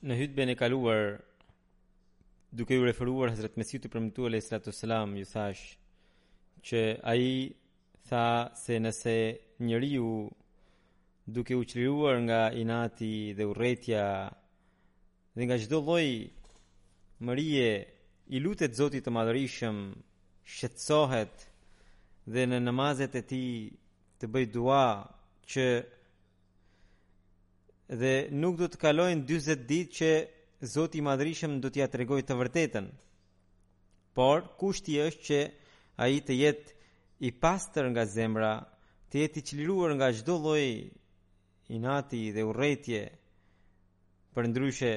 Në hutben e kaluar duke ju referuar Hazret Mesihut të Premtuar alejhis salatu vesselam ju thashë që ai tha se nëse njeriu duke u çliruar nga inati dhe urrejtja dhe nga çdo lloj mërie i lutet Zotit të Madhërishëm, shqetësohet dhe në namazet e tij të bëjë dua që dhe nuk do të kalojnë 40 ditë që Zoti i Madhërishëm do t'ia tregojë të vërtetën. Por kushti është që ai të jetë i pastër nga zemra, të jetë i çliruar nga çdo lloj inati dhe urrejtje. Përndryshe,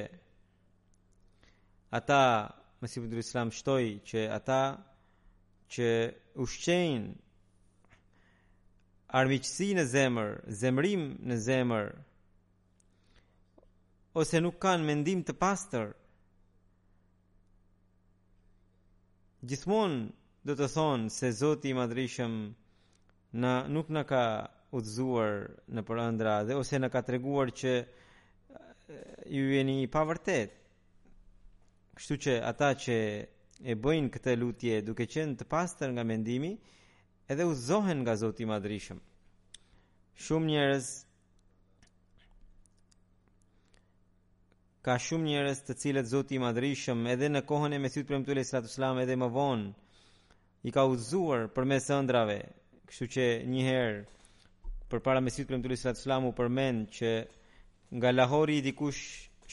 ata, Mesihu alejhis selam shtoi që ata që ushqejnë armiqësi në zemër, zemërim në zemër, ose nuk kanë mendim të pastër, Gjithmonë do të thonë se Zoti i Madhërishëm na nuk na ka udhëzuar nëpër ëndrra dhe ose na ka treguar që ju jeni i pavërtetë. Kështu që ata që e bëjnë këtë lutje duke qenë të pastër nga mendimi, edhe udhëzohen nga Zoti i Madhërishëm. Shumë njerëz Ka shumë njerëz të cilët Zoti i Madhërishëm edhe në kohën e Mesihut të Premtuar alejhis salatu vesselam edhe më vonë i ka udhëzuar përmes ëndrrave. Kështu që një herë përpara Mesihut të Premtuar alejhis salatu vesselam u përmend që nga Lahori dikush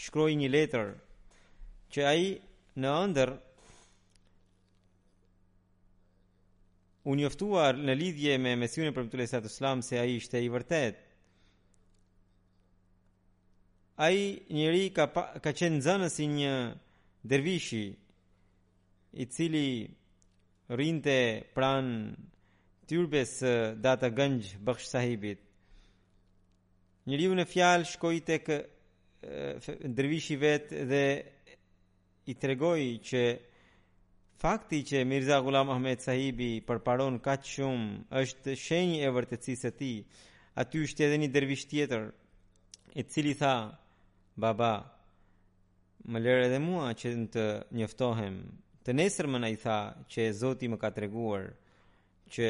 shkroi një letër që ai në ëndërr U njoftua në lidhje me Mesihun e Premtuar alejhis salatu vesselam se ai ishte i vërtetë. Ai njeri ka pa, ka qenë nxënës i një dervishi i cili rrinte pranë tyrbes së Data Ganj Bakhsh sahibit. Njeriu në fjalë shkoi tek dervishi i vet dhe i tregoi që fakti që Mirza Ghulam Ahmed Sahibi përparon kaq shumë është shenjë e vërtetësisë së tij. Aty ishte edhe një dervish tjetër, i cili tha: "Baba, më lër edhe mua që të njoftohem." Të nesërmën ai tha që Zoti më ka treguar që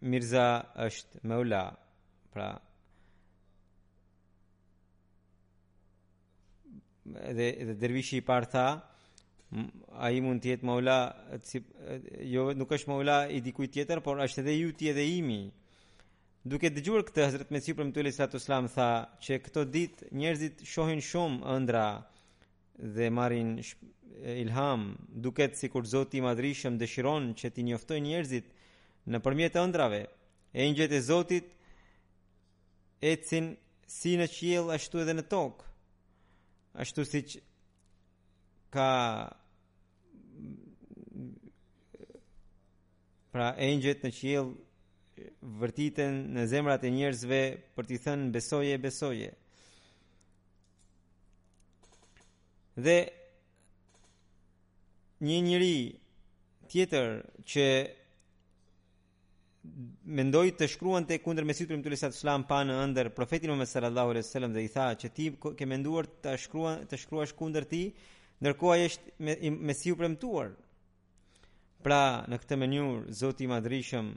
Mirza është Maula. Pra, Dhe, dhe dervishi i parë tha, ai mund të jetë maula, jo, nuk është maula i dikuj tjetër, por është edhe yti edhe imi. Duke dëgjuar këtë, Hazret Mesihu i Premtuar alejhi salatu wasalam tha, që këto ditë njerëzit shohin shumë ëndrra dhe marrin ilham, duket sikur Zoti i Madhërishëm dëshiron që t'i njoftojë njerëzit nëpërmjet ëndrrave, engjëjt e Zotit, ecin si në qiell ashtu edhe në tokë. Ashtu siç ka pra engjëjt në qiell vërtiten në zemrat e njerëzve për t'i thënë besoje, besoje. Dhe një njeri tjetër që mendoi të shkruante kundër Mesihut të Premtuar alejhi salatu wasalam pa në ëndër profetin Muhammed sallallahu alaihi wasallam dhe i tha që ti ke menduar të shkruan të shkruash kundër tij ndërkohë ai është Mesihu i Premtuar pra në këtë mënyrë Zoti i Madhërishëm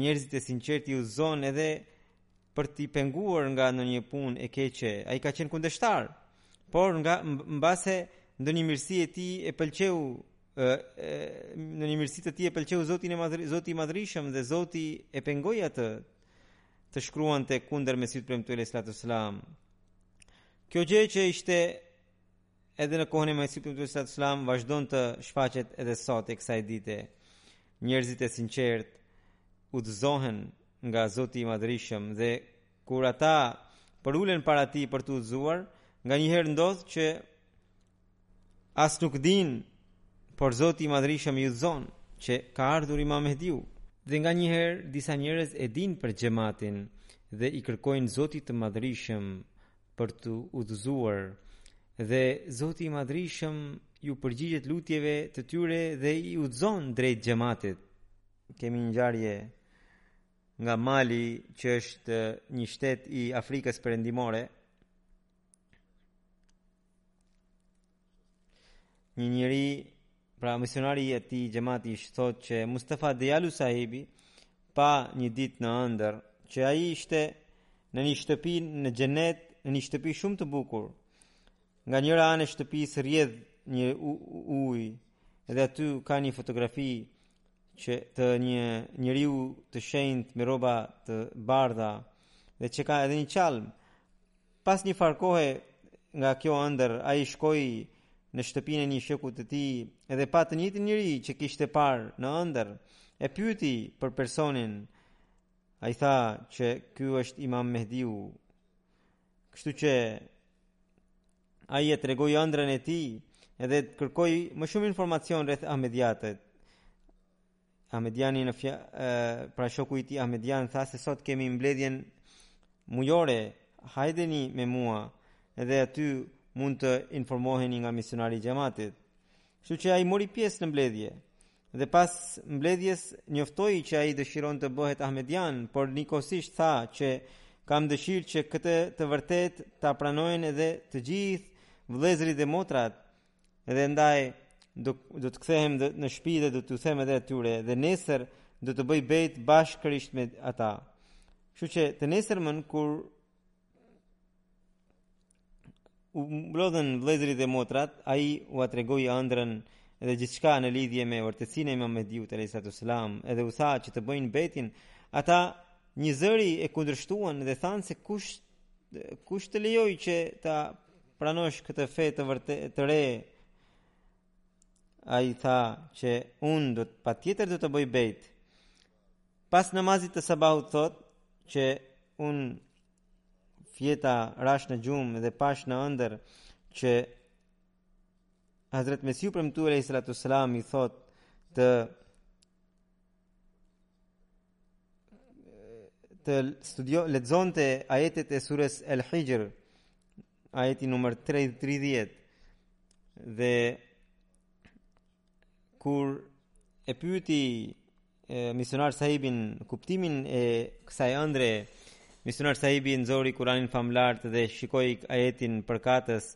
njerëzit e sinqertë i udhëzon edhe për t'i penguar nga ndonjë punë e keqe ai ka qenë kundërshtar por nga mbase ndonjë mirësi e tij e pëlqeu ë ndonjë mirësi të tij e pëlqeu Zotin e Madhri, Zoti i Madhërishëm dhe Zoti e pengoi atë të shkruante kundër Mesihut të Premtuar alejhi salatu wasalam. Kjo gjë që ishte edhe në kohën e Mesihut të Premtuar alejhi salatu wasalam vazhdon të shfaqet edhe sot e kësaj dite. Njerëzit e sinqertë udhëzohen nga Zoti i Madhërishëm dhe kur ata përulen para tij për t'u udhëzuar, nganjëherë ndodh që As nuk dinë, por Zoti i Madhërishëm i udhëzon që ka ardhur Imam Mehdiu. Dhe nganjëherë disa njerëz e dinë për xhematin dhe i kërkojnë Zotit të Madhërishëm për t'u udhëzuar dhe Zoti i Madhërishëm iu përgjigjet lutjeve të tyre dhe i udhëzon drejt xhematit. Kemi një ngjarje nga Mali që është një shtet i Afrikës Perëndimore Një njeri, pra misionari i atij xhemati thotë që Mustafa Dialu sahibi, pa një dit në ëndërr, që ai ishte në një shtëpi në xhenet, në një shtëpi shumë të bukur, nga njëra anë e shtëpisë rrjedh një ujë, dhe aty ka një fotografi që të një njeriu të shenjtë me rroba të bardha dhe që ka edhe një çallmë Pas një farë kohe nga kjo ëndërr, ai shkoi në shtëpinë e një shoku të tij edhe pa të njëjtin njeri që kishte parë në ëndërr, e pyeti për personin. Ai tha që ky është Imam Mehdiu. Kështu që ai e tregoi ëndrrën e tij dhe kërkoi më shumë informacion rreth Ahmediatit. Ahmediani në fja, e, pra shoku i tij Ahmedian tha se sot kemi mbledhjen mujore, hajdeni me mua dhe aty mund të informoheni nga misionari i xhamatit. Kështu që ai mori pjesë në mbledhje dhe pas mbledhjes njoftoi që ai dëshiron të bëhet Ahmedian, por njëkohësisht tha që kam dëshirë që këtë të vërtetë ta pranojnë edhe të gjithë vëllezërit dhe motrat Dhe ndaj do do të kthehem në shtëpi dhe do t'u them edhe atyre dhe nesër do të bëj bejt bashkërisht me ata. Kështu që të nesërmën kur u mblodhën vëllezërit e motrat, ai ua tregoi ëndrrën dhe gjithçka në lidhje me vërtetësinë e Imam Mehdiut alejhi salatu uesselam, edhe u tha që të bëjnë bejtin, ata njëzëri e kundërshtuan dhe thanë se kush kush të lejoi që ta Pranosh këtë fe të vërtetë të re. Ai tha që unë do të patjetër do ta bëj bejt. Pas namazit të sabahut thotë që unë fjeta rashë në gjumë dhe pashë në ëndërr që Hazret Mesihu i Premtuar alejhi salatu uesselam i thotë të të studio lexonte ajetet e sures El Hixhr ajeti numër 30 dhe kur e pyeti misionar sahibin kuptimin e kësaj ëndrre misionar sahibi nxori Kur'anin famëlartë dhe shikoi ajetin përkatës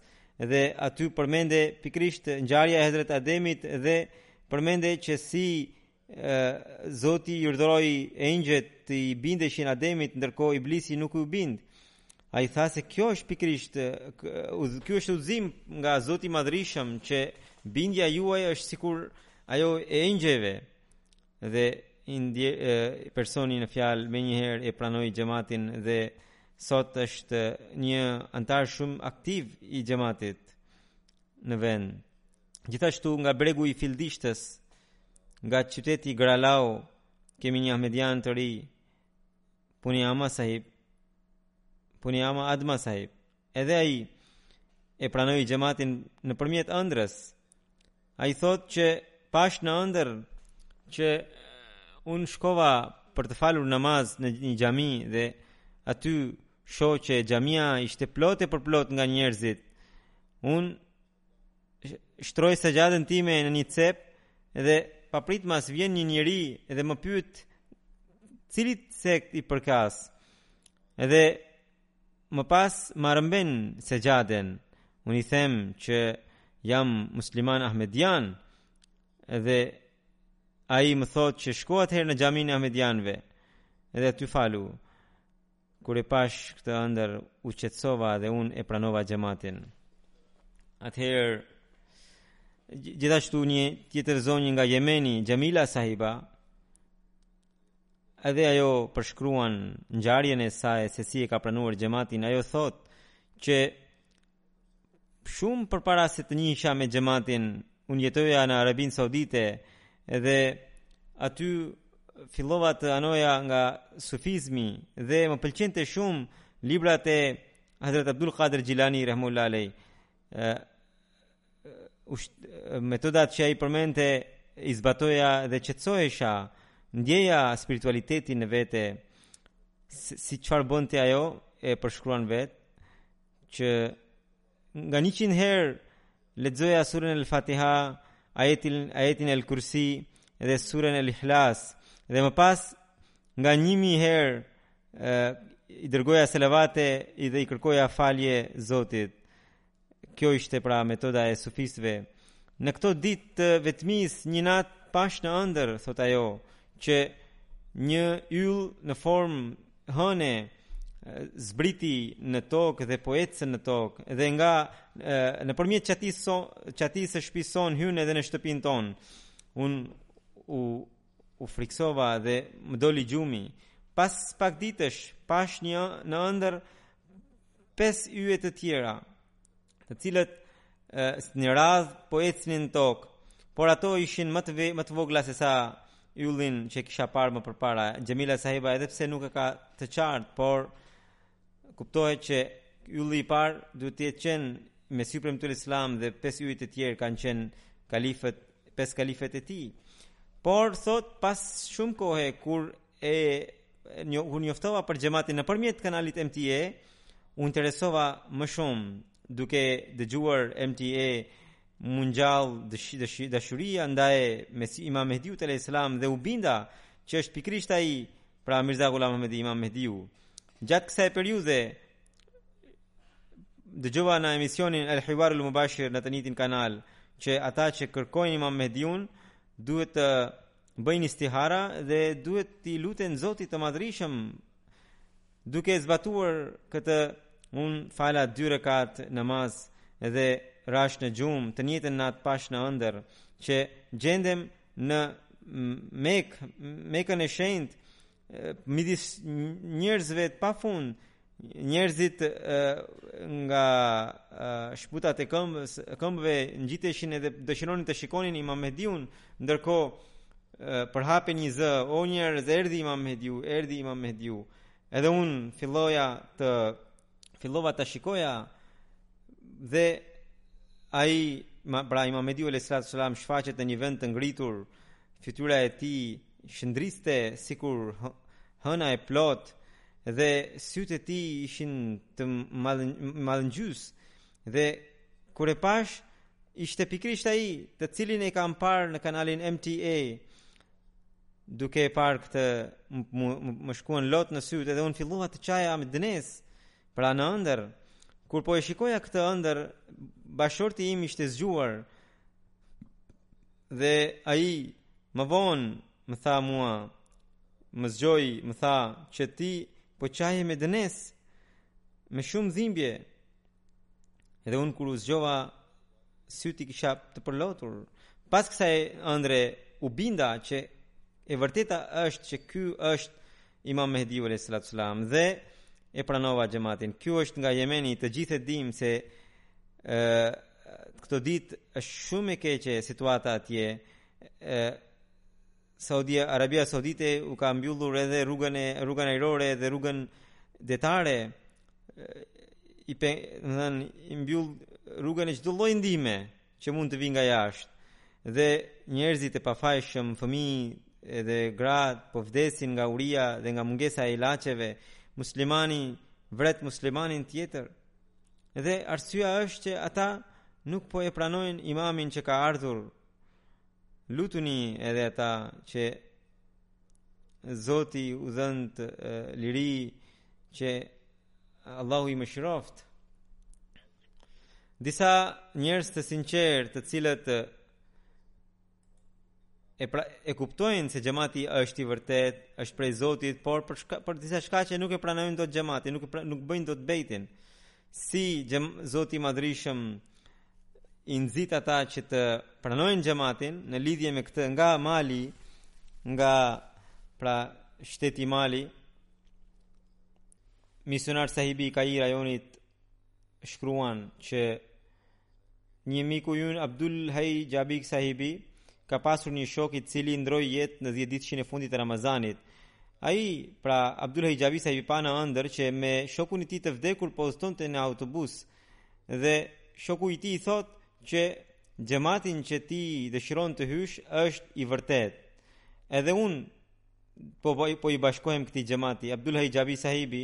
dhe aty përmendet pikërisht ngjarja e Hazret Ademit dhe përmendet që si Zoti i urdhëroi engjëjt të i bindeshin Ademit, ndërkohë Iblisi nuk u bind. Ai tha se kjo është pikërisht ky është udhëzim nga Zoti i Madhërisëm që bindja juaj është sikur ajo e engjëjve. Dhe indje personi në fjalë menjëherë e pranoi xhamatin dhe sot është një anëtar shumë aktiv i xhamatit në vend. Gjithashtu nga bregu i Fildishtë, nga qyteti Gralau, kemi një Ahmedian të ri, puni ama sahib, puni ama adma sahib. Edhe ai e pranoi xhematin nëpërmjet ëndrrës, ai thotë që pashë në ëndërr që unë shkova për të falur namaz në një xhami dhe aty shoh që xhamia ishte plot e përplot nga njerëzit, unë shtroj sexhaden time në një cep dhe papritmas vjen një njeri dhe më pyet cilit sekti i përkas dhe më pas më rrëmben sexhaden unë i them që jam musliman ahmedian dhe ai më thotë që shko atëherë në xhaminë e ahmedianëve dhe aty falu Kur e pashë këtë ëndërr, u qetësova dhe unë e pranova xhamatin. Atëherë gjithashtu një tjetër zonjë nga Jemeni, Xhemila Sahiba, edhe ajo përshkruan ngjarjen e saj se si e ka pranuar xhamatin. Ajo thotë që Shumë përpara se të njihesha me xhematin, unë jetoja në Arabinë Saudite dhe aty fillova të anoja nga sufizmi dhe më pëlqente shumë librat e Hazret Abdul Kadir Xhilani, Rahmatullah Alej. Metodat që ai përmendte i zbatoja dhe qetësohesha, ndieja spiritualitetin në vete, si çfarë bënte ajo e përshkruan vetë, që nga 100 herë lexoja suren El-Fatiha, ajetin ajetin El-Kursi dhe suren El-Ihlas dhe më pas nga 1000 herë i dërgoja salavate edhe i kërkoja falje Zotit. Kjo ishte pra metoda e sufistëve. Në këto ditë të vetmisë një natë pashë në ëndërr, thotë ajo, që një yll në formë hëne zbriti në tokë dhe po ecën në tokë dhe nga nëpërmjet çatisë so, çatisë së shtëpisë sonë hyn edhe në shtëpinë tonë. Unë u u frikësova dhe më doli gjumi. Pas pak ditësh pashë një në ëndërr pesë yje të tjera të cilët një radhë po ecnin në tokë, por ato ishin më të më të vogla se sa ylli që kisha parë më përpara. Xhemila Sahiba edhe pse nuk e ka të qartë, por kuptohet që ylli i parë duhet të jetë qenë Mesihu i Premtuar alejhi selam dhe pesë yje të tjerë kanë qenë kalifët, pesë kalifët e tij. Por thotë pas shumë kohe kur E kur u njoftova për xhamatin nëpërmjet kanalit MTA, u interesova më shumë duke dëgjuar MTA m'u ngjall dashuria ndaj Mesi Imam Mehdiut alejhi selam dhe u binda që është pikërisht ai pra Mirza Ghulam Ahmedi Imam Mehdiu. Gjatë kësaj periudhe dëgjova në emisionin El Hiwar El Mubashir në të njëjtin kanal që ata që kërkojnë Imam Mehdiun duhet të bëjnë istihara dhe duhet t'i luten Zotit të Madhërishëm duke e zbatuar këtë unë fala dy rekatë namaz dhe rashë në gjumë të njëjtën natë pashë në ëndërr që gjendem në Mek, Mekën e Shenjtë midis njerëzve të pafund njerëzit nga shputat e këmbës, këmbëve ngjiteshin edhe dëshironin të shikonin Imam Mehdiun, ndërkohë përhapin një zë, o njerëz, erdhi Imam Mehdiu, erdhi Imam Mehdiu. Edhe unë filloja të fillova ta shikoja dhe ai pra Imam Mehdiu alayhi salatu selam shfaqet në një vend të ngritur, fytyra e tij Shëndriste sikur hëna e plotë dhe sytë e tij ishin të mallëngjyes dhe kur e pashë ishte pikërisht ai të cilin e kam parë në kanalin MTA duke e parë këtë më shkuan lotë në sytë dhe unë fillova të qaja me dënesë pra në ëndërr kur po e shikoja këtë ëndërr bashkëshorti im ishte zgjuar Dhe ai më vonë më tha mua, më zgjoi, më tha që ti po qaje me dënesë, me shumë dhimbje. Dhe unë kur u zgjova, sytë i kisha të përlotur. Pas kësaj ëndrre u binda që e vërteta është që ky është Imam Mehdiu alayhi salatu selam dhe e pranova xhamatin. Ky është nga Jemeni, të gjithë e dimë se ë këto ditë është shumë e keqe situata atje. ë Saudia Arabia Saudite u ka mbyllur edhe rrugën e rrugën ajrore dhe rrugën detare i pe, i mbyll rrugën e çdo lloj ndihme. që mund të vijë nga jashtë dhe njerëzit e pafajshëm, fëmijë dhe gra po vdesin nga uria dhe nga mungesa e ilaçeve, muslimani vret muslimanin tjetër. Dhe arsyeja është që ata nuk po e pranojnë imamin që ka ardhur. Lutuni edhe ata që Zoti u dhëntë liri që Allahu i mëshiroftë. Disa njerëz të sinqertë, të cilët e pra, e kuptojnë se xhamati është i vërtetë, është prej Zotit, por për shka, për disa shkaqe nuk e pranojnë dot xhamatin, nuk pra, nuk bëjnë dot bejtin. Si Zoti i Madhërishëm i nxit ata që të pranojnë xhamatin në lidhje me këtë nga Mali, nga pra shteti Mali, misionar sahibi Kaj rajonit shkruan që një miku ynë Abdul Haj Xhabi Sahibi ka pasur një shok i cili ndërroi jetë në 10 ditëshin e fundit të Ramazanit. Ai, pra Abdul Haj Xhabi Sahibi pa në ëndërr që me shokun e tij të vdekur po udhëtonte në autobus dhe shoku i tij i thotë që xhamatin që ti dëshiron të hysh është i vërtetë. Edhe unë po po, po i bashkohem këtij xhamati Abdul Haj Xhabi Sahibi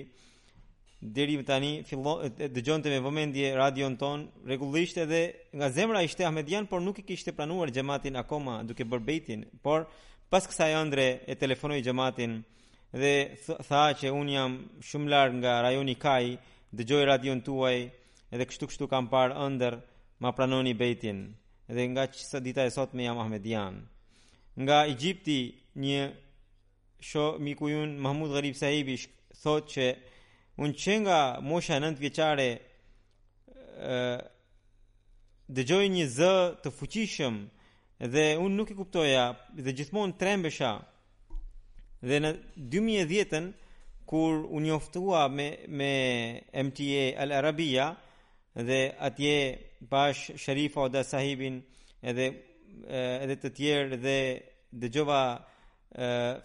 deri më tani fillo dëgjonte me vëmendje radion tonë rregullisht edhe nga zemra ishte Ahmedian por nuk e kishte pranuar xhamatin akoma duke bërë bejtin por pas kësaj ëndrre e telefonoi xhamatin dhe tha që unë jam shumë larg nga rajoni Kaj dëgjoj radion tuaj edhe kështu kështu kam parë ëndërr ma pranoni bejtin edhe nga dita e sotme jam Ahmedian nga Egjipti një sho miku ynë Mahmud Gharib Sahibi thotë që unë që nga mosha 9 vjeçare dëgjoja një zë të fuqishëm dhe unë nuk e kuptoja dhe gjithmonë trembesha dhe në 2010-ën kur u njoftua me me MTA Al Arabia dhe atje pashë Sharif Odeh sahibin edhe edhe të tjerë dhe dëgjova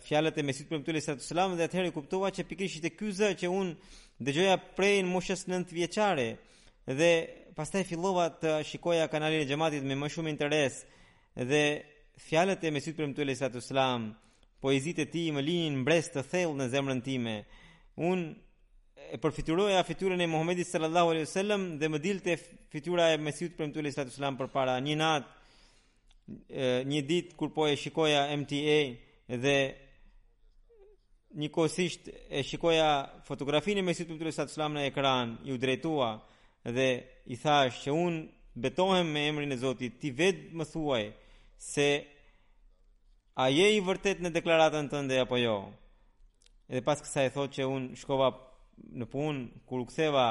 fjalët e Mesihut premtuar alejhisalatu vesselam dhe atëherë kuptova që pikërisht ishte ky zë që unë dëgjoja prej moshës 9 vjeçare dhe pastaj fillova të shikoja kanalin e xhamatit me më shumë interes dhe fjalët e Mesihut premtuar alejhisalatu vesselam Poezitë e tij më linin mbresë të thellë në zemrën time. Unë e përfytyroja fytyrën e Muhamedit sallallahu alaihi wasallam dhe më dilte fytyra e Mesihut premtuar sallallahu alaihi wasallam përpara një nat një ditë kur po e shikoja MTA dhe njëkohësisht e shikoja fotografinë e Mesihut premtuar sallallahu alaihi wasallam në ekran iu drejtova dhe i thash që un betohem me emrin e Zotit ti vet më thuaj se A je i vërtet në deklaratën tënde apo jo? Edhe pas kësaj thotë që un shkova në punë, kur u ktheva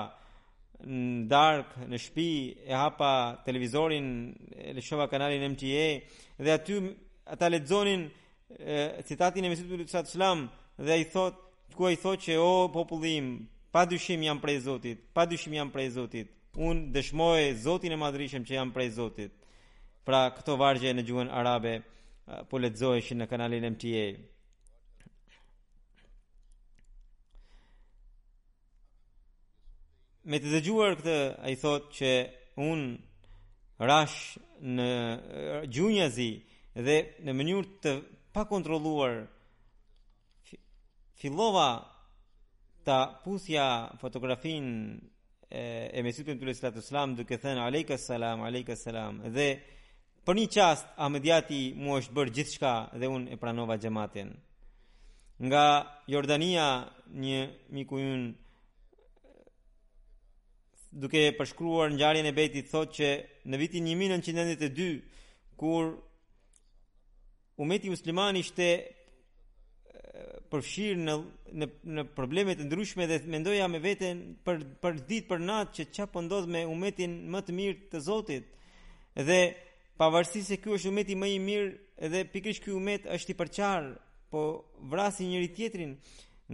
në dark në shpi e hapa televizorin, e lëshova kanalin MTA dhe aty ata lexonin citatin e Mesihut alejhi salatu wasallam dhe ai thotë ku ai thotë që o populli im, pa dyshim jam prej Zotit, pa dyshim jam prej Zotit. Un dëshmoj Zotin e Madhërishëm që jam prej Zotit. Pra këto vargje në gjuhën arabe po lexoheshin në kanalin MTA. Me të dëgjuar këtë, ai thotë që un rash në gjunjazi dhe në mënyrë të pakontrolluar fillova ta puthja fotografinë e Mesihut të Premtuar alejhi salatu wasallam duke thënë alejka selam alejka selam dhe për një çast Ahmediati mu është bërë gjithçka dhe unë e pranova xhamatin nga Jordania një miku ynë duke përshkruar ngjarjen e bejtit thotë që në vitin 1992 kur Umeti musliman ishte përfshirë në në në problemet e ndryshme dhe mendoja me veten për për ditë për natë që ça po ndodh me umetin më të mirë të Zotit. Dhe pavarësisht se ky është umeti më i mirë dhe pikërisht ky umet është i përçar, po vrasin njëri tjetrin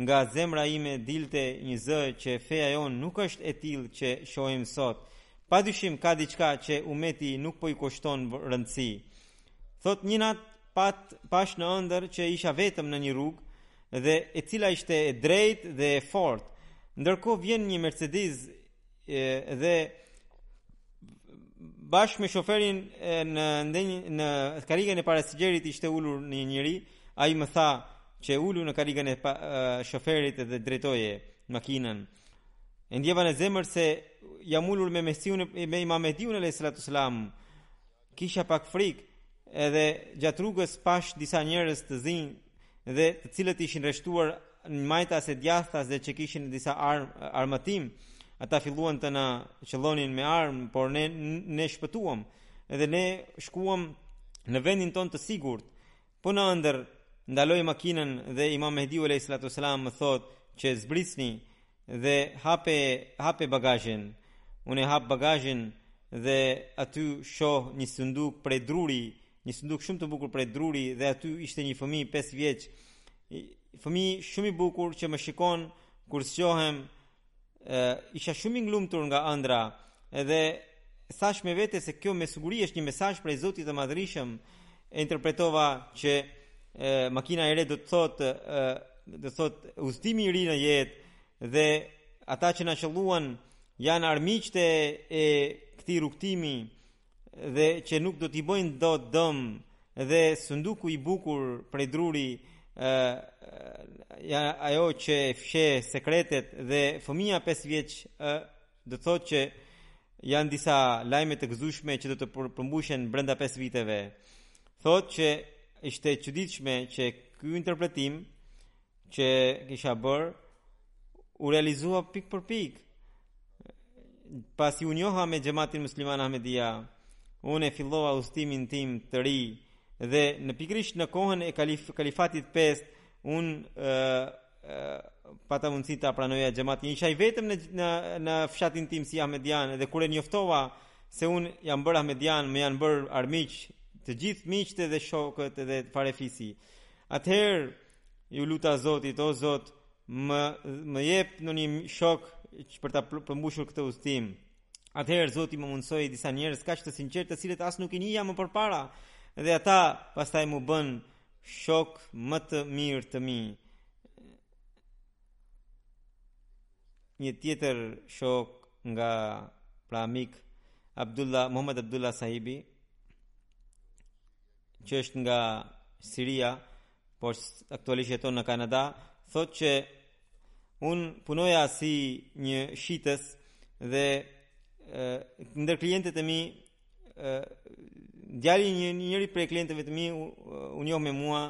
nga zemra ime dilte një zë që feja jon nuk është e tillë që shohim sot. Pa dyshim ka diçka që umeti nuk po i kushton rëndësi. Thot një nat pat pash në ëndër që isha vetëm në një rrugë dhe e cila ishte e drejt dhe e fort. Ndërkohë vjen një Mercedes e, dhe bashkë me shoferin e, në ndenjë, në karrigën e pasagjerit ishte ulur në një njeri, ai më tha që ulu në karrigën e, pa, e shoferit dhe drejtoje makinën. E ndjeva në zemër se jam ulur me Mesihun me Imam Mehdiun alayhi salatu sallam Kisha pak frikë, edhe gjatë rrugës pashë disa njerëz të zinj dhe të cilët ishin rreshtuar në majtas e djathtas dhe që kishin disa armë armatim. Ata filluan të na qëllonin me armë, por ne ne shpëtuam. Edhe ne shkuam në vendin tonë të sigurt. Po në ëndërr ndaloj makinën dhe Imam Mehdiu alejhi salatu uasselam më thotë që zbrisni dhe hape hape bagazhin. Unë hap bagazhin dhe aty shoh një sënduk prej druri, një sënduk shumë të bukur prej druri dhe aty ishte një fëmijë 5 vjeç. Fëmijë shumë i bukur që më shikon kur zgjohem Ë isha shumë i ngazëllumtur nga ëndrra dhe thashë me vete se kjo me siguri është një mesazh prej Zotit të Madhërishëm. E interpretova që e, makina e re do të thotë do të thotë udhëtimi i ri në jetë dhe ata që na qëlluan janë armiqtë e këtij rrugëtimi dhe që nuk do t'i bëjnë dot dëm dhe sënduku i bukur prej druri ë është ajo që fsheh sekretet dhe fëmija 5 vjeç ë do të thotë që janë disa lajme të gëzueshme që do të përmbushen brenda 5 viteve thotë që ishte e çuditshme që ky interpretim që kisha bërë u realizua pik për pik pasi u njoha me xhamatin musliman Ahmedia unë fillova udhëtimin tim të ri dhe pikërisht në kohën e kalif, kalifatit të 5 unë pata mundësi ta pranoja xhamatin isha i vetëm në në në fshatin tim si Ahmedian dhe kur e njoftova se unë jam bërë Ahmedian më janë bërë armiq të gjithë miqtë dhe shokët dhe farefisi atëherë Iu luta Zotit, o Zot, më më jep ndonjë shok që për ta përmbushur këtë udhëtim. Atëherë Zoti më mundësoi disa njerëz kaq të sinqertë, të cilët as nuk i njihja më përpara, dhe ata pastaj m'u bënë shokë më të mirë të mi. Një tjetër shok nga pra mik Abdullah Muhammad Abdullah Sahibi që është nga Siria, por aktualisht jeton në Kanada, thotë që unë punoja si një shitës dhe ndër klientët e mi djali i njërit prej klientëve të mi u njoh me mua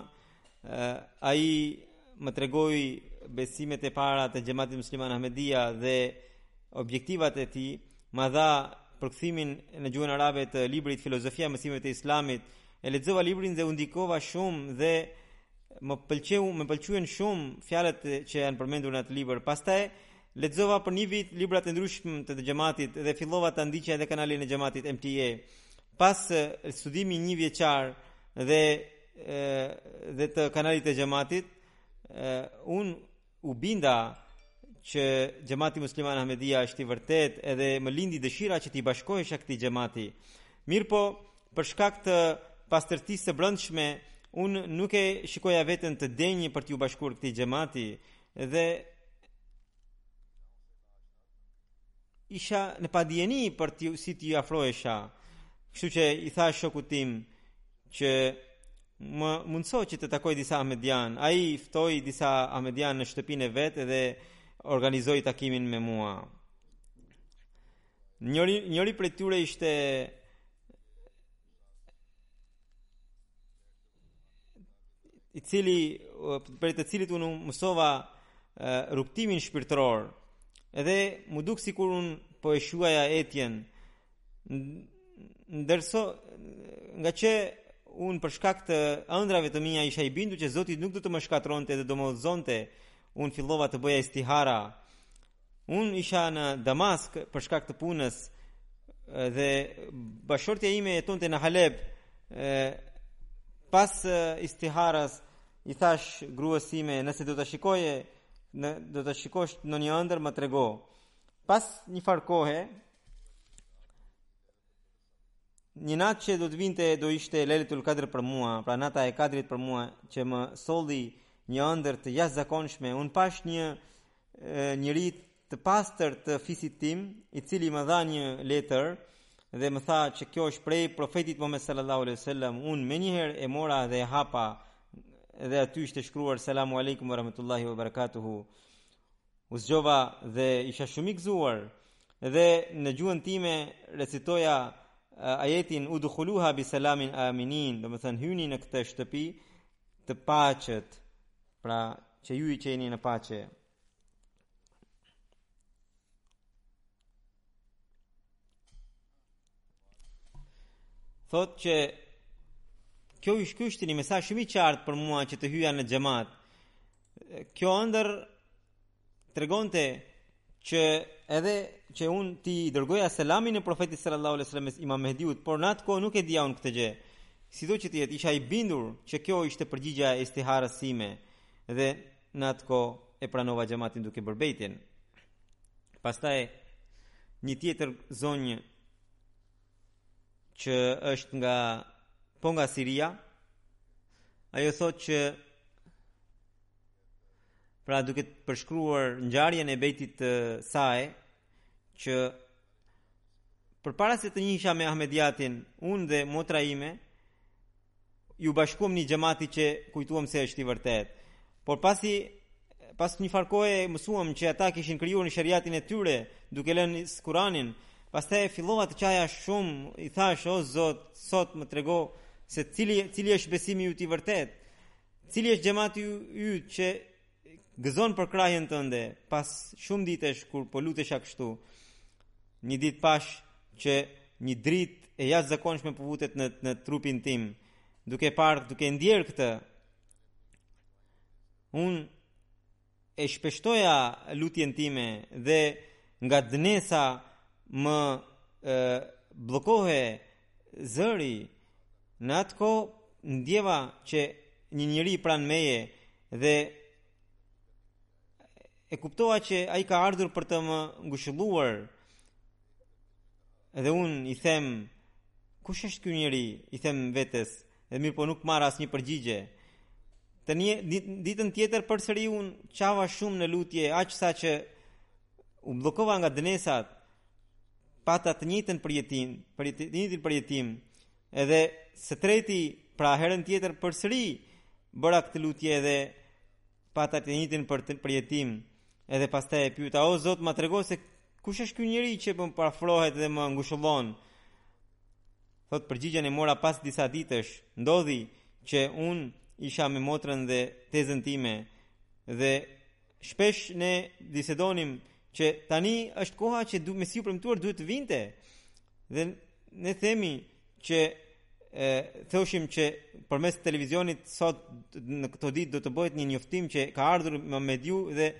ai më tregoi besimet e para të xhamatit musliman Ahmedia dhe objektivat e tij ma dha përkthimin në gjuhën arabe të librit Filozofia e mësimeve të islamit E lexova librin dhe u ndikova shumë dhe më pëlqeu, më pëlqyen shumë fjalët që janë përmendur në atë libër. Pastaj lexova për një vit libra të ndryshëm të, të xhamatit dhe fillova ta ndiqja edhe kanalin e xhamatit MTA. Pas studimit njëvjeçar dhe dhe të kanalit të xhamatit, unë U binda që xhamati musliman Ahmedia është i vërtetë edhe më lindi dëshira që t'i bashkohesha këtij xhamati. Mirpo, për shkak të pastërtisë së brendshme, un nuk e shikoja veten të denjë për t'iu bashkuar këtij xhamati dhe Isha në padijeni për t'iu si t'iu afrohesha. Kështu që i tha shokut tim që më mundëso që të takoj disa ahmedian. Ai ftoi disa ahmedian në shtëpinë e vet dhe organizoi takimin me mua. Njëri njëri prej tyre ishte i cili prej të cilit unë mësova rrugtimin shpirtëror edhe m'u duk sikur un po e shuaja etjen ndërsa ngaqë un për shkak të ëndrrave të mia isha i bindur që Zoti nuk do të më shkatërronte dhe do më udhëzonte un fillova të bëja istihara Unë isha në Damask për shkak të punës dhe bashkëshortja ime jetonte në Haleb. Pas istiharas i thashë gruas sime, nëse do ta shikoje, në, do ta shikosh ndonjë ëndërr ma trego. Pas njëfarë kohe Një natë që do të vinte do ishte Lailatul Qadr për mua, pra nata e Kadrit për mua që më solli një ëndërr të jashtëzakonshme. Un pashë një njeri të pastër të fisit tim, i cili më dha një letër dhe më tha që kjo është prej profetit Muhammed sallallahu alaihi wasallam. Un menjëherë e mora dhe e hapa dhe aty ishte shkruar selamu alejkum wa rahmetullahi wa barakatuhu. U zgjova dhe isha shumë i gëzuar dhe në gjuhën time recitoja ajetin udkhuluha bi selamin aminin, domethënë hyni në këtë shtëpi të paqes, pra që ju jeni në paqe. Thotë që kjo ish kështu një mesazh shumë i qartë për mua që të hyja në xhamat. Kjo ëndërr tregonte që edhe që un t'i dërgoja selamin e profetit sallallahu alaihi wasallam Imam Mehdiut, por në atë kohë nuk e dija un këtë gjë. Sido që të jetë, isha i bindur që kjo ishte përgjigjja e istiharas sime dhe në atë kohë e pranova xhamatin duke bërë bejtin. Pastaj një tjetër zonjë që është nga po nga Siria, ajo thotë që pra duke përshkruar ngjarjen e bejtit të saj që përpara se të njihesha me Ahmediatin, unë dhe motra ime Iu bashkuam një xhamati që kujtuam se është i vërtetë. Por pasi pas një farë kohe mësuam që ata kishin krijuar sheriatin e tyre, duke lënë Kur'anin, pastaj fillova të qaja shumë, i thashë o Zot, sot më trego se cili cili është besimi yt i vërtetë. Cili është xhamati yt që Gëzon përkrahjen tënde, pas shumë ditësh kur po lutesha kështu. Një ditë pashë që një dritë e jashtëzakonshme po futet në në trupin tim. Duke parë, duke ndjerë këtë, unë e shpeshtoja lutjen time dhe nga dënesa më e, bllokohe Zëri, Në atë kohë ndjeva që një njeri pranë meje dhe e kuptova që ai ka ardhur për të më ngushëlluar dhe unë i them kush është ky njeri i them vetes dhe mirëpo nuk marr asnjë përgjigje të një ditën tjetër përsëri unë qava shumë në lutje aq saqë U bllokova nga dënesat, pata të njëjtin përjetim, për të njëjtin përjetim, edhe së treti, pra herën tjetër përsëri bëra këtë lutje edhe pata të njëjtin për të përjetim, edhe pastaj e pyeta, "O Zot, ma trego se kush është ky njeri që më afrohet dhe më ngushëllon?" Thotë përgjigjen e mora pas disa ditësh, ndodhi që unë isha me motrën dhe tezën time dhe Shpesh ne bisedonim që tani është koha që duhet Mesihu i premtuar duhet të vinte. Dhe ne themi që e thoshim që përmes televizionit sot në këto ditë do të bëhet një njoftim që ka ardhur Imam Mehdiu dhe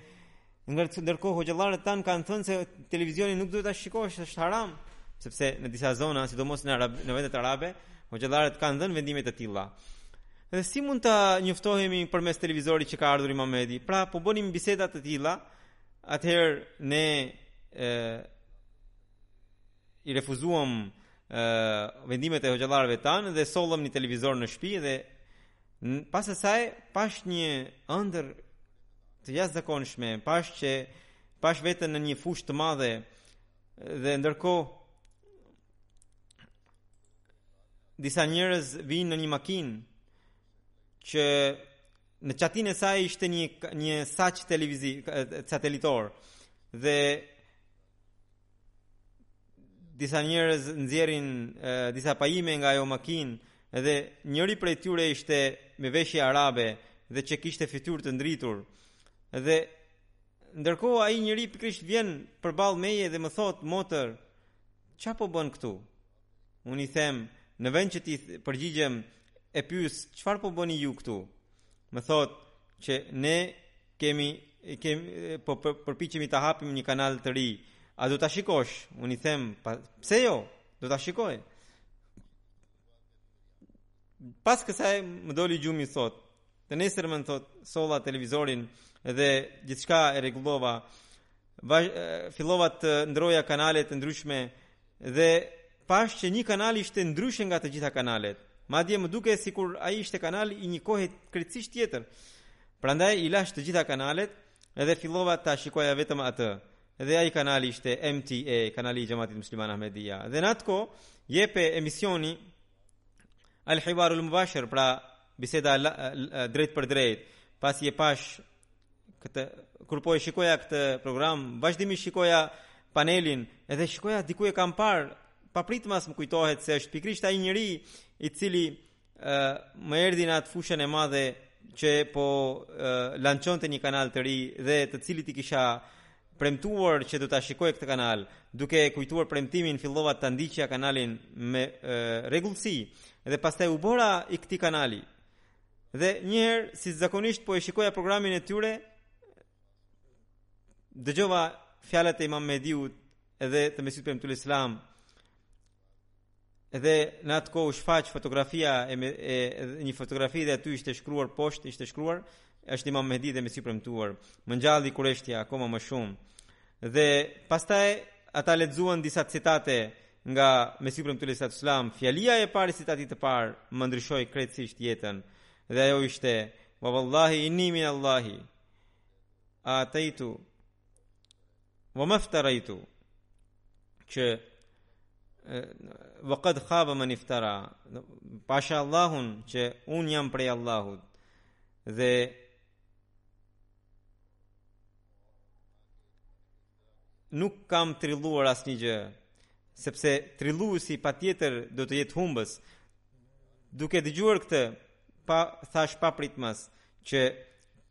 ndërkohë hoxhallarët tanë kanë thënë se televizionin nuk duhet ta shikosh, është haram, sepse në disa zona, sidomos në Arab, në vendet arabe, hoxhallarët kanë dhënë vendime të tilla. Dhe si mund të njoftohemi përmes televizorit që ka ardhur Imam Mehdi? Pra, po bënim biseda të tilla, atëherë ne e, i refuzuam e, vendimet e hoxhallarëve tanë dhe sollëm një televizor në shpi dhe pas asaj pashë një ëndërr të jashtëzakonshme, pashë që pashë veten në një fushë të madhe dhe ndërkohë disa njerëz vijnë në një makinë që në çatinë e saj ishte një një saç televizi satelitor dhe disa njerëz nxjerrin disa pajisje nga ajo makinë dhe njëri prej tyre ishte me veshje arabe dhe që kishte fytyrë të ndritur dhe ndërkohë ai njeri pikërisht vjen përballë meje dhe më thotë motër Çfarë po bën këtu? Unë i them, në vend që t'i përgjigjem e pyes, çfarë po bëni ju këtu? Më thot që ne kemi, kemi po për, përpiqemi ta hapim një kanal të ri. A do ta shikosh? Unë i them, pa, pse jo? Do ta shikoj. Pas kësaj më doli gjumi thot, Të nesërmën thot, solla televizorin dhe gjithçka e rregullova. Fillova të ndroja kanale të ndryshme dhe pash që një kanal ishte ndryshe nga të gjitha kanalet. Madje më dukej sikur ai ishte kanal i një kohe krejtësisht tjetër. Prandaj i lash të gjitha kanalet dhe fillova ta shikoja vetëm atë. Dhe ai kanali ishte MTA, kanali i Xhamatit Musliman Ahmedia. Dhe në atë kohë jepej emisioni Al-Hiwarul Mubashir, pra Biseda e drejtpërdrejtë, pasi e pash këtë kur po e shikoja këtë program, vazhdimisht shikoja panelin, edhe shikoja diku e kam parë, papritmas më kujtohet se është pikërisht ai njeri i cili ë më erdhi në atë fushën e madhe që po lançonte një kanal të ri dhe të cilit i kisha premtuar që do ta shikoj këtë kanal, duke e kujtuar premtimin fillova ta ndiqja kanalin me rregullsi dhe pastaj u bëra i këtij kanali. Dhe një herë si zakonisht po e shikoja programin e tyre dëgjova fjalët e Imam Mehdiut edhe të Mesihut të Premtuar alejhi selam Edhe në atë kohë u shfaq fotografia e, me, e një fotografi dhe aty ishte shkruar poshtë, ishte shkruar është Imam Mehdi dhe Mesihu i Premtuar. Më ngjalli kureshtja akoma më shumë. Dhe pastaj ata lexuan disa citate nga Mesihu i Premtuar alejhi selam, fjalia e parë e citatit të parë më ndryshoi krejtësisht jetën. Dhe ajo ishte Wa wallahi inni min Allahi. Ataitu Wa maftaraitu që wa qad khaba man iftara pasha Allahun që un jam prej Allahut dhe nuk kam trilluar asnjë gjë sepse trilluesi patjetër do të jetë humbës duke dëgjuar këtë pa thash papritmas që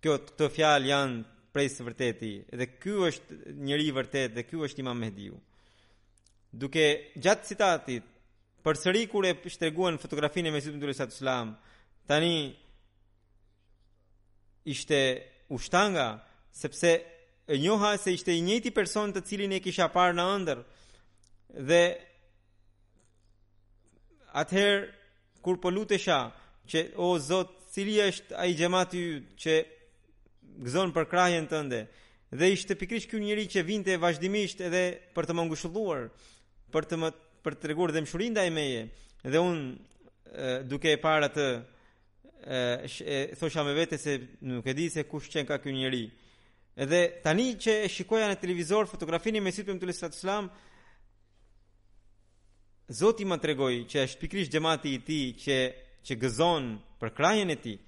Kjo këto fjalë janë prej të vërtetit dhe ky është njeri i vërtetë dhe ky është Imam Mehdiu. Duke, gjatë citatit përsëri kur e treguan fotografinë e Mesih Maud alaihi salatu wasalam, tani ishte, u shtanga sepse e njoha se ishte i njëjti person të cilin e kisha parë në ëndërr dhe atëherë kur po lutesha që o Zot, cili është ai xhamati që gëzon përkrahjen tënde? Dhe ishte pikërisht ky njeri që vinte vazhdimisht edhe për të më ngushëlluar, për të më për të treguar dhembshurinë ndaj meje. Dhe un duke e parë atë e thosha me vete se nuk e di se kush qenka ky njeri. Edhe tani që e shikoja në televizor fotografinë e Mesihut të Premtuar alejhi selam, Zoti më tregoi që është pikërisht xhamati i tij që që gëzon përkrahjen e tij.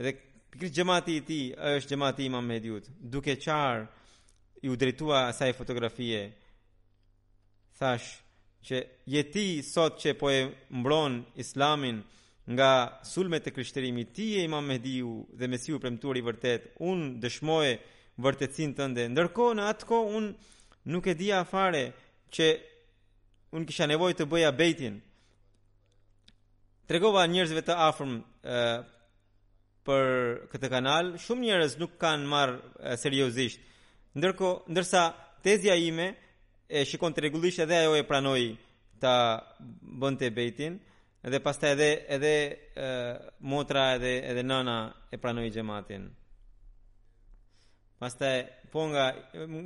Dhe pikërisht xhamati i tij është xhamati i Muhamedit, duke qarë iu drejtova asaj fotografie. Thashë që je ti sot që po e mbron Islamin Nga sulmet e krishterimit, ti je Imam Mehdiu dhe Mesihu i premtuar i vërtetë. Unë dëshmoj vërtetësinë tënde. Ndërkohë në atë kohë unë nuk e dija fare që unë kisha nevojë të bëja bejtin. Tregova njerëzve të afërm për këtë kanal, shumë njerëz nuk e kanë marrë seriozisht. Ndërkohë, ndërsa tezja ime e shikonte rregullisht edhe ajo e pranoi ta bënte bejtin, Edhe pastaj edhe edhe e, motra edhe edhe nëna e pranoi xhamatin. Pastaj po nga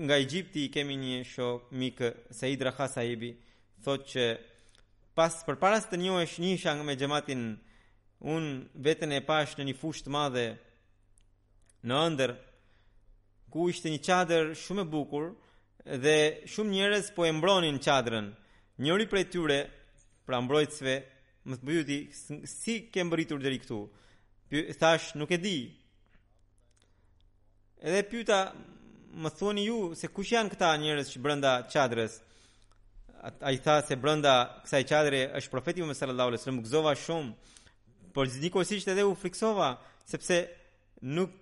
nga Egjipti kemi një shok mik Said Raha Sahibi, thotë që pas përpara se të njohesh njihesha me xhamatin, un veten e pashë në një fushë të madhe në ëndërr ku ishte një çadër shumë e bukur Dhe shumë njerëz po e mbronin çadrën. Njëri prej tyre, pra mbrojtësve, më pyeti si ke mbërritur deri këtu. Thashë, nuk e di. Edhe pyeta, më thoni ju se kush janë këta njerëz që brenda çadrës? Ai tha se brenda kësaj çadre është profeti Muhammed sallallahu alaihi wasallam, u gëzova shumë, por njëkohësisht edhe u friksova sepse Nuk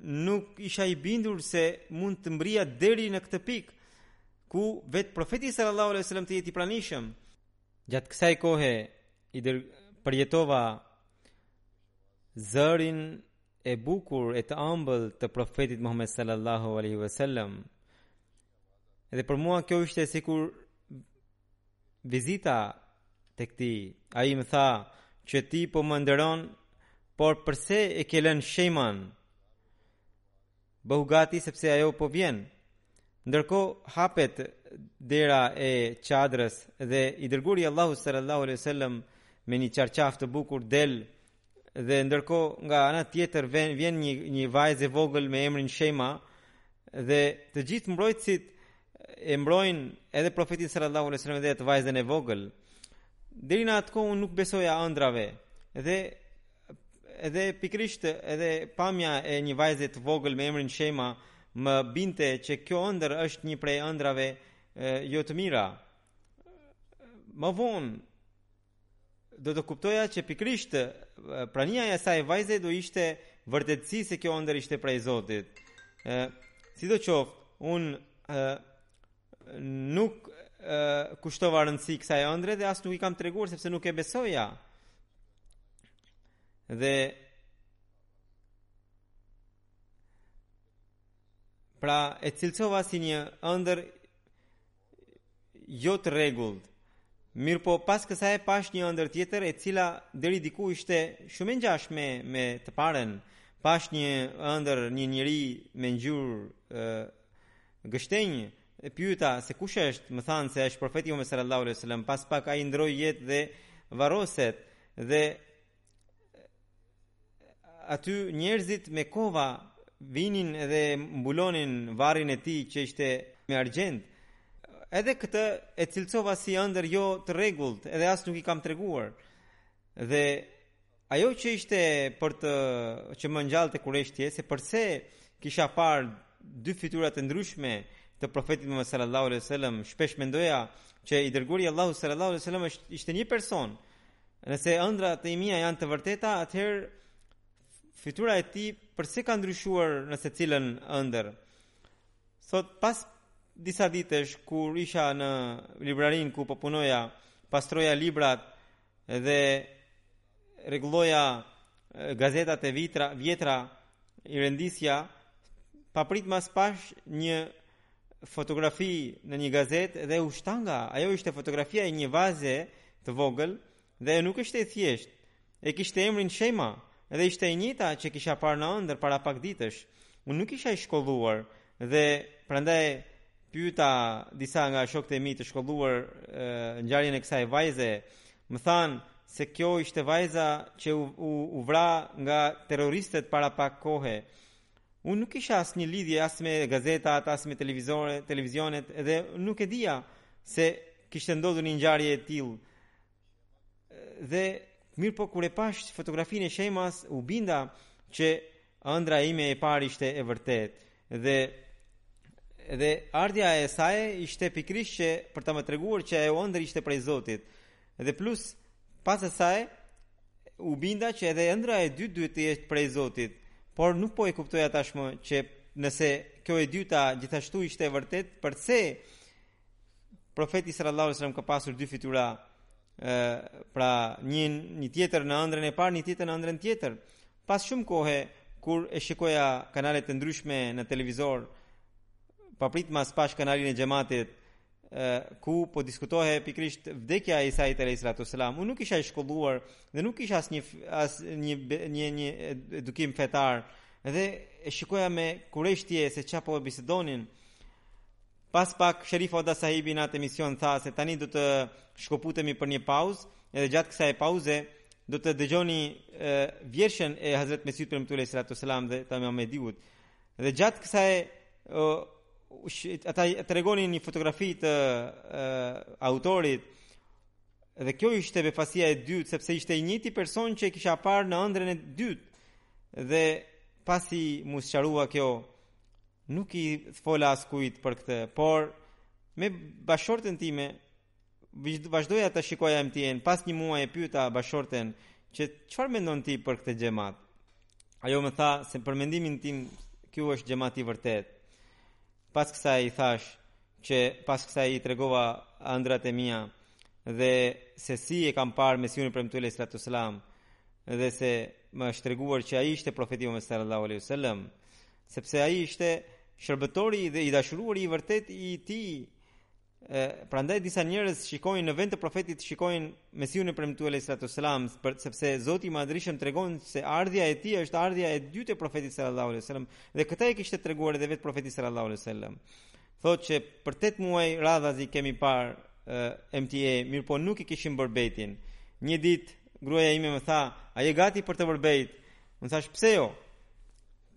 nuk isha i bindur se mund të mbërrija deri në këtë pikë ku vetë profeti sallallahu alejhi ve sellem të jetë i pranishëm. Gjatë kësaj kohe i dër, përjetova zërin e bukur e të ëmbël të profetit Muhammed sallallahu alaihi wasallam. Dhe për mua kjo ishte sikur vizita tek ti. Ai më tha që ti po më nderon, por përse e ke lënë Shejman? Bëhu gati sepse ajo po vjen. Ndërkohë hapet dera e çadrës dhe i dërguari i Allahut sallallahu alaihi wasallam me një çarçaf të bukur del Dhe ndërkohë nga ana tjetër vjen vjen një një vajzë e vogël me emrin Shema dhe të gjithë mbrojtësit e mbrojnë edhe profetin sallallahu alejhi wasallam dhe atë vajzën e vogël. Deri në atë kohë unë nuk besoja ëndrrave dhe edhe pikërisht edhe pamja e një vajze të vogël me emrin Shema më bindte që kjo ëndër është një prej ëndrave jo të mira. Më vonë do të kuptoja që pikërisht prania e asaj vajze do ishte vërtetësi se kjo ëndër ishte prej Zotit. Ë, sidoqoftë, unë nuk i kushtova rëndësi kësaj ëndre dhe as nuk i kam treguar sepse nuk e besoja. Dhe pra e cilësova si një ëndër jo të rregullt. Mirëpo pas kësaj pashë një ëndër tjetër e cila deri diku ishte shumë e ngjashme me të parën. Pashë në ëndër një njeri me ngjyrë gështenjë, e pyeta se kush është, më thanë se është profeti Muhammed sallallahu alaihi wasallam. Pas pak ai ndroi jetë dhe varroset dhe aty njerëzit me kova vinin edhe mbulonin varrin e tij që ishte me argjend. Edhe këtë e cilësova si ëndër jo të rregullt, edhe as nuk i kam treguar. Dhe ajo që ishte për të që më ngjallte kureshtje se përse kisha parë dy fytyra të ndryshme të profetit Muhammed sallallahu alaihi wasallam, shpesh mendoja që i dërguari i Allahut sallallahu alaihi wasallam ishte një person, Nëse ëndrrat e imia janë të vërteta, atëherë fytyra e tij përse ka ndryshuar në secilën ëndër? Thotë pas disa ditësh kur isha në librarinë ku po punoja, pastroja librat dhe rregulloja gazetat e vitra, vjetra i rendisja, papritmas pashë një fotografi në një gazetë dhe u shtanga. Ajo ishte fotografia e një vajze të vogël dhe nuk ishte e thjeshtë. E kishte emrin Shema dhe ishte e njëjta që kisha parë në ëndër para pak ditësh. Unë nuk isha i shkolluar dhe prandaj pyeta disa nga shokët e mi të shkolluar ngjarjen e kësaj vajze. Më thanë se kjo ishte vajza që u, u, u vra nga terroristët para pak kohe. Unë nuk kisha asnjë lidhje as me gazetat, as me televiz, televizionet, dhe nuk e dija se kishte ndodhur një ngjarje e tillë. Dhe mirëpo kur e pashë fotografinë e Shemas, u binda që ëndra ime e parë ishte e vërtetë. Dhe, dhe ardhja e saj ishte pikërisht që për ta më treguar që ajo ëndër ishte prej Zotit. Dhe plus, pas e saj, u binda që edhe ëndrra e dytë duhet të jetë prej Zotit, por nuk po e kuptoja tashmë që nëse kjo e dyta gjithashtu ishte e vërtetë, përse profeti sallallahu alajhi wasallam ka pasur dy fytyra, ë pra një një tjetër në ëndrrën e parë, një tjetër në ëndrrën tjetër. Pas shumë kohe kur e shikoja kanalet e ndryshme në televizor, papritmas pashë kanalin e xhamatit, ku po diskutohej pikërisht vdekja e Isait alayhis salatu selam. Unë nuk isha i shkolluar dhe nuk kisha asnjë edukim fetar dhe e shikoja me kureshtje se çfarë po bisedonin. Pas pak Sherif Oda sahibi në atë emision tha se tani do të shkëputemi për një pauzë, edhe gjatë kësaj pauze do të dëgjoni vjershën e Hazrat Mesihut të Premtuar alayhis salatu wasallam dhe të Imam Mehdiut. Dhe gjatë kësaj ata tregonin një fotografi të autorit dhe kjo ishte befasia e dytë sepse ishte i njëjti person që e kisha parë në ëndrrën e dytë dhe pasi m'u sqarua kjo nuk i fola askujt për këtë por me bashkëshorten time Vazhdoja ta shikoja MTA-në, pas një muaji e pyeta bashkëshorten që çfarë mendon ti për këtë xhamat. Ajo më tha se për mendimin tim ky është xhamati i vërtetë. Pas kësaj i thashë që pas kësaj i tregova ëndrrat e mia dhe se si e kam parë Mesihun e Premtuar alayhi salatu selam dhe se më është treguar që ai ishte profeti Muhammed sallallahu alaihi wasallam sepse ai ishte shërbëtori dhe i dashuruari i vërtetë i tij prandaj disa njerëz shikojnë në vend të profetit shikojnë Mesihun e premtuar alayhi salatu selam sepse Zoti i Madhërishëm tregon se ardhja e tij është ardhja e dytë e profetit sallallahu alaihi wasallam dhe këtë e kishte treguar edhe vetë profeti sallallahu alaihi wasallam thotë që për 8 muaj radhazi kemi parë MTA mirëpo nuk e kishim bërë bejtin një ditë gruaja ime më tha a je gati për të bërë bejt unë thashë pse jo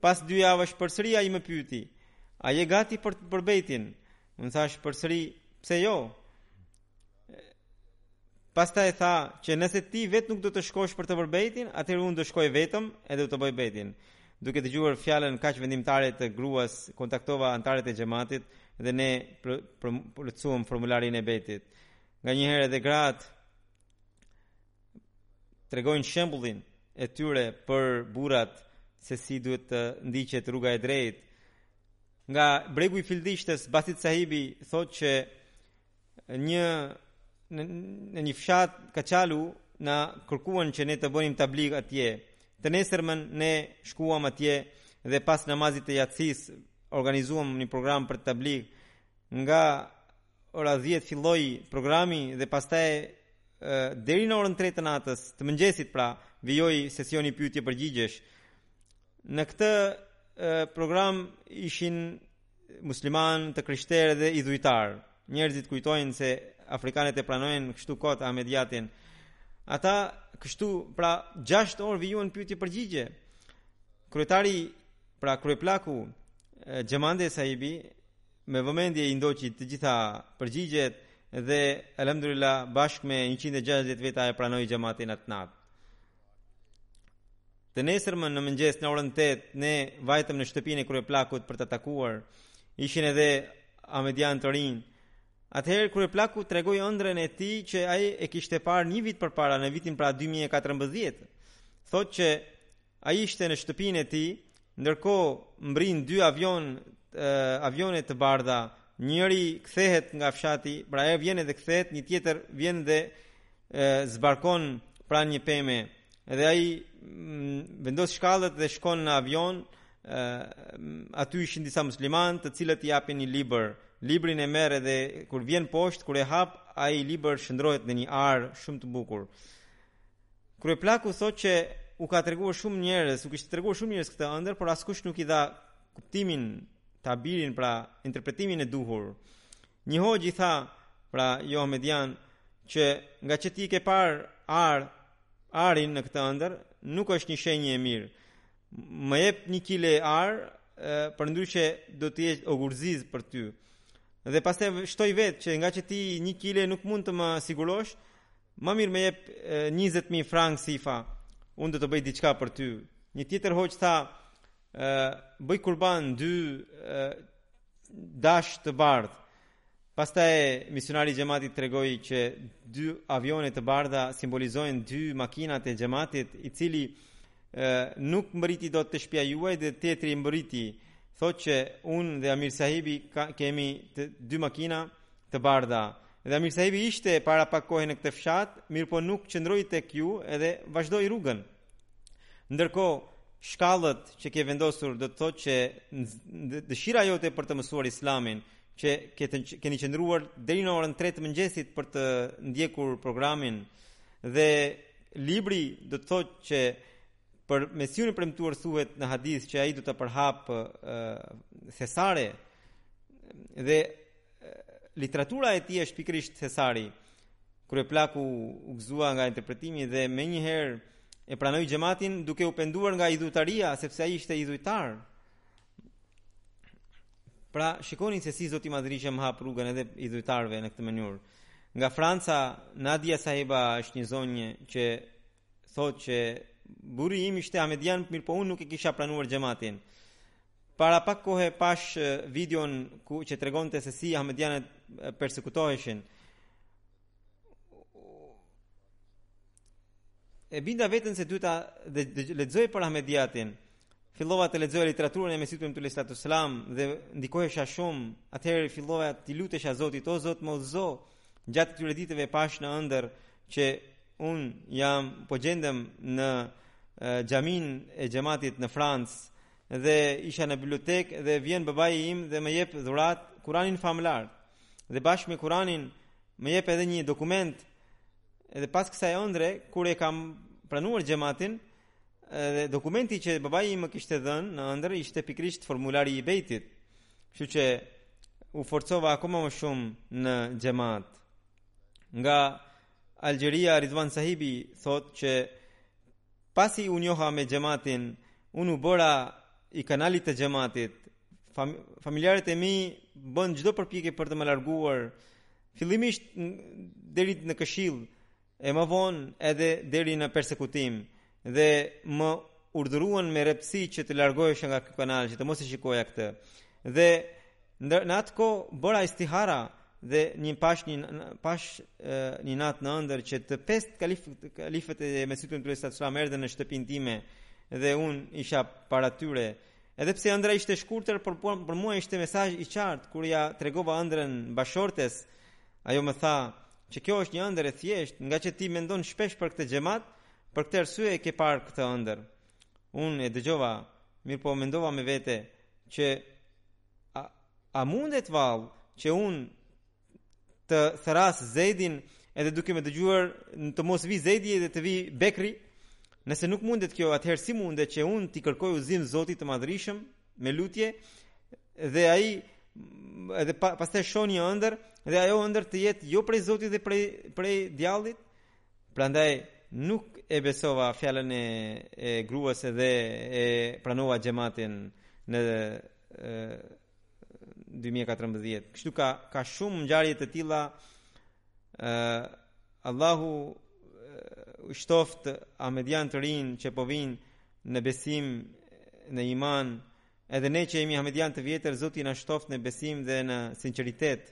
pas dy javësh përsëri ajo më pyeti a je gati për të bërë bejtin Unë thashë përsëri, pse jo? Pastaj tha që nëse ti vetë nuk do të shkosh për të bërë bejtin, atëherë unë do shkoj vetëm edhe do të bëj bejtin. Duke dëgjuar fjalën kaq vendimtare të gruas, kontaktova anëtarët e xhamatit dhe ne plotësuam formularin e bejtit. Nganjëherë edhe gratë tregojnë shembullin e tyre për burrat se si duhet të ndiqet rruga e drejtë. Nga bregu i Fildishtë, Basit Sahibi thotë që një në një fshat Kaçalu na kërkuan që ne të bënim tablig atje. Të nesërmen ne shkuam atje dhe pas namazit të jacisë organizuam një program për tablig nga ora 10 filloi programi dhe pastaj deri në orën 3 të natës, të mëngjesit pra, vijoi sesioni pyetje përgjigjesh. Në këtë program ishin muslimanë, të krishterë dhe idhujtarë. Njerëzit kujtojnë se afrikanët e pranojnë kështu kot Ahmediatin. Ata kështu pra 6 orë vijuan pyetje përgjigjet. Kryetari pra kryeplaku Xhamande Saibi Me vëmendje i ndoqi të gjitha përgjigjet dhe alhamdulillah bashkë me 160 veta e pranoi xhamatin atë natë. Të nesërmën në mëngjes në orën 8 ne vajtëm në shtëpinë e kryeplakut për ta takuar. Ishin edhe ahmedianë të rinj. Atëherë kryeplaku tregoi ëndrrën e tij që ai e kishte parë një vit përpara në vitin pra 2014. Thotë që Ai ishte në shtëpinë e tij, ndërkohë mbërrijnë dy avion avione të bardha. Njëri kthehet nga fshati, pra ai vjen edhe kthehet, një tjetër vjen dhe zbarkon pranë një peme. Dhe ai vendos shkallët dhe shkon në avion. Aty ishin disa muslimanë, të cilët i japin një libër. Librin e merr dhe kur vjen poshtë, kur e hap, ai libër shndërrohet në një ar shumë të bukur. Kryeplaku thotë që u ka treguar shumë njerëzve, u kishte treguar shumë njerëzve këtë ëndërr, por askush nuk i dha kuptimin, tabirin, pra interpretimin e duhur. Një hoxhë i tha, pra jo Ahmedian, që ngaqë ti ke parë ar arin në këtë ëndërr, nuk është një shenjë e mirë. Më jep një kile ar, përndryshe do të jetë ogurzi për ty. Dhe pastaj shtoi vetë që ngaqë ti një kile nuk mund të më sigurosh, Më mirë më jep 20000 frank sifa, unë do të bëj diçka për ty. Një tjetër hoxhë tha, bëj kurban dy dash të bardhë. Pastaj misionari i xhamatit tregoi që dy avione të bardha simbolizojnë dy makinat e xhamatit, i cili e, nuk mbërriti dot te shtëpia juaj dhe tjetri mbërriti. Thotë që unë dhe Amir Sahibi ka, kemi të, dy makina të bardha. Dhe Amir Sahibi ishte para pak kohe në këtë fshat, mirëpo nuk qëndroi tek ju edhe vazhdoi rrugën. Ndërkohë, shkallët që ke vendosur do të thotë që dëshira jote për të mësuar Islamin, që ke të, keni qëndruar deri në orën 3 të mëngjesit për të ndjekur programin dhe libri do të thotë që Për Mesiun e premtuar thuhet në hadith që ai do të përhap thesare dhe literatura e tij është pikërisht thesari. Kryeplaku u gëzua nga interpretimi dhe menjëherë e pranoi xhamatin duke u penduar nga idhujtaria sepse ai ishte idhujtar. Pra, shikoni se si Zoti i Madhërishëm ua hap rrugën edhe idhujtarëve në këtë mënyrë. Nga Franca, Nadia Sahiba është një zonjë që thotë që burri im ishte Ahmedian, mirëpo unë nuk e kisha pranuar xhamatin. Para pak kohë pashë videon ku që tregonte se si Ahmedianët persekutoheshin. E binda veten se duhet të lexoj për Ahmediatin, Fillova të lexoja literaturën e Mesihut alejhis salatu ves selam dhe ndikohesha shumë. Atëherë fillova t'i lutesha Zotit, o Zot, më udhëzo. Gjatë këtyre ditëve pashë në ëndërr që unë jam po gjendem në xhaminë e xhamatit në Francë dhe isha në bibliotekë dhe vjen babai im dhe më jep dhuratë Kur'anin famëlartë. Dhe bashkë me Kur'anin më jep edhe një dokument edhe pas kësaj ëndrre kur e kam pranuar xhamatin Dhe dokumenti që babai im më kishte dhënë në ëndërr ishte pikërisht formulari i bejtit. Kështu që u forcova akoma më shumë në xhamat. Nga Algjeria Ridvan Sahibi thotë që pasi u njoha me xhamatin, unë u bëra i kanalit të xhamatit. Fam familjarët e mi bënë çdo përpjekje për të më larguar. Fillimisht deri në këshill e më vonë edhe deri në persekutim dhe më urdhëruan me rreptësi që të largohesha nga ky kanal që të mos e shikoja këtë. Dhe ndër në atë kohë bëra istihara dhe një pashë një pashë një natë në ëndërr që të pestë kalif, kalifët e Mesihut alejhis selam erdhën në shtëpinë time dhe unë isha para tyre. Edhe pse ëndrra ishte e shkurtër, por po, për mua ishte mesazh i qartë kur ia tregova ëndrrën bashkëshortes. Ajo më tha, Që kjo është një ëndërr e thjeshtë, ngaqë ti mendon shpesh për këtë xhamat, për këtë arsye e ke parë këtë ëndërr. Unë e dëgjova, mirëpo mendova me vete që a, a mundet vallë që unë të thërras Zeidin edhe duke më dëgjuar të mos vijë Zeidi dhe të vijë Bekri? Nëse nuk mundet kjo, atëherë si mundet që unë t'i kërkoj udhëzim Zotit të Madhërishëm me lutje dhe ai edhe pa, pastaj shoh një ëndërr dhe ajo ëndërr të jetë jo prej Zotit dhe prej prej djallit. Prandaj nuk e besova fjalën e, e gruas dhe e pranova xhamatin në e, 2014. Kështu ka ka shumë ngjarje të tilla Allahu shtoftë Ahmedian të rinj që po vijnë në besim në iman edhe ne që jemi Ahmedian të vjetër Zoti na shtoftë në besim dhe në sinqeritet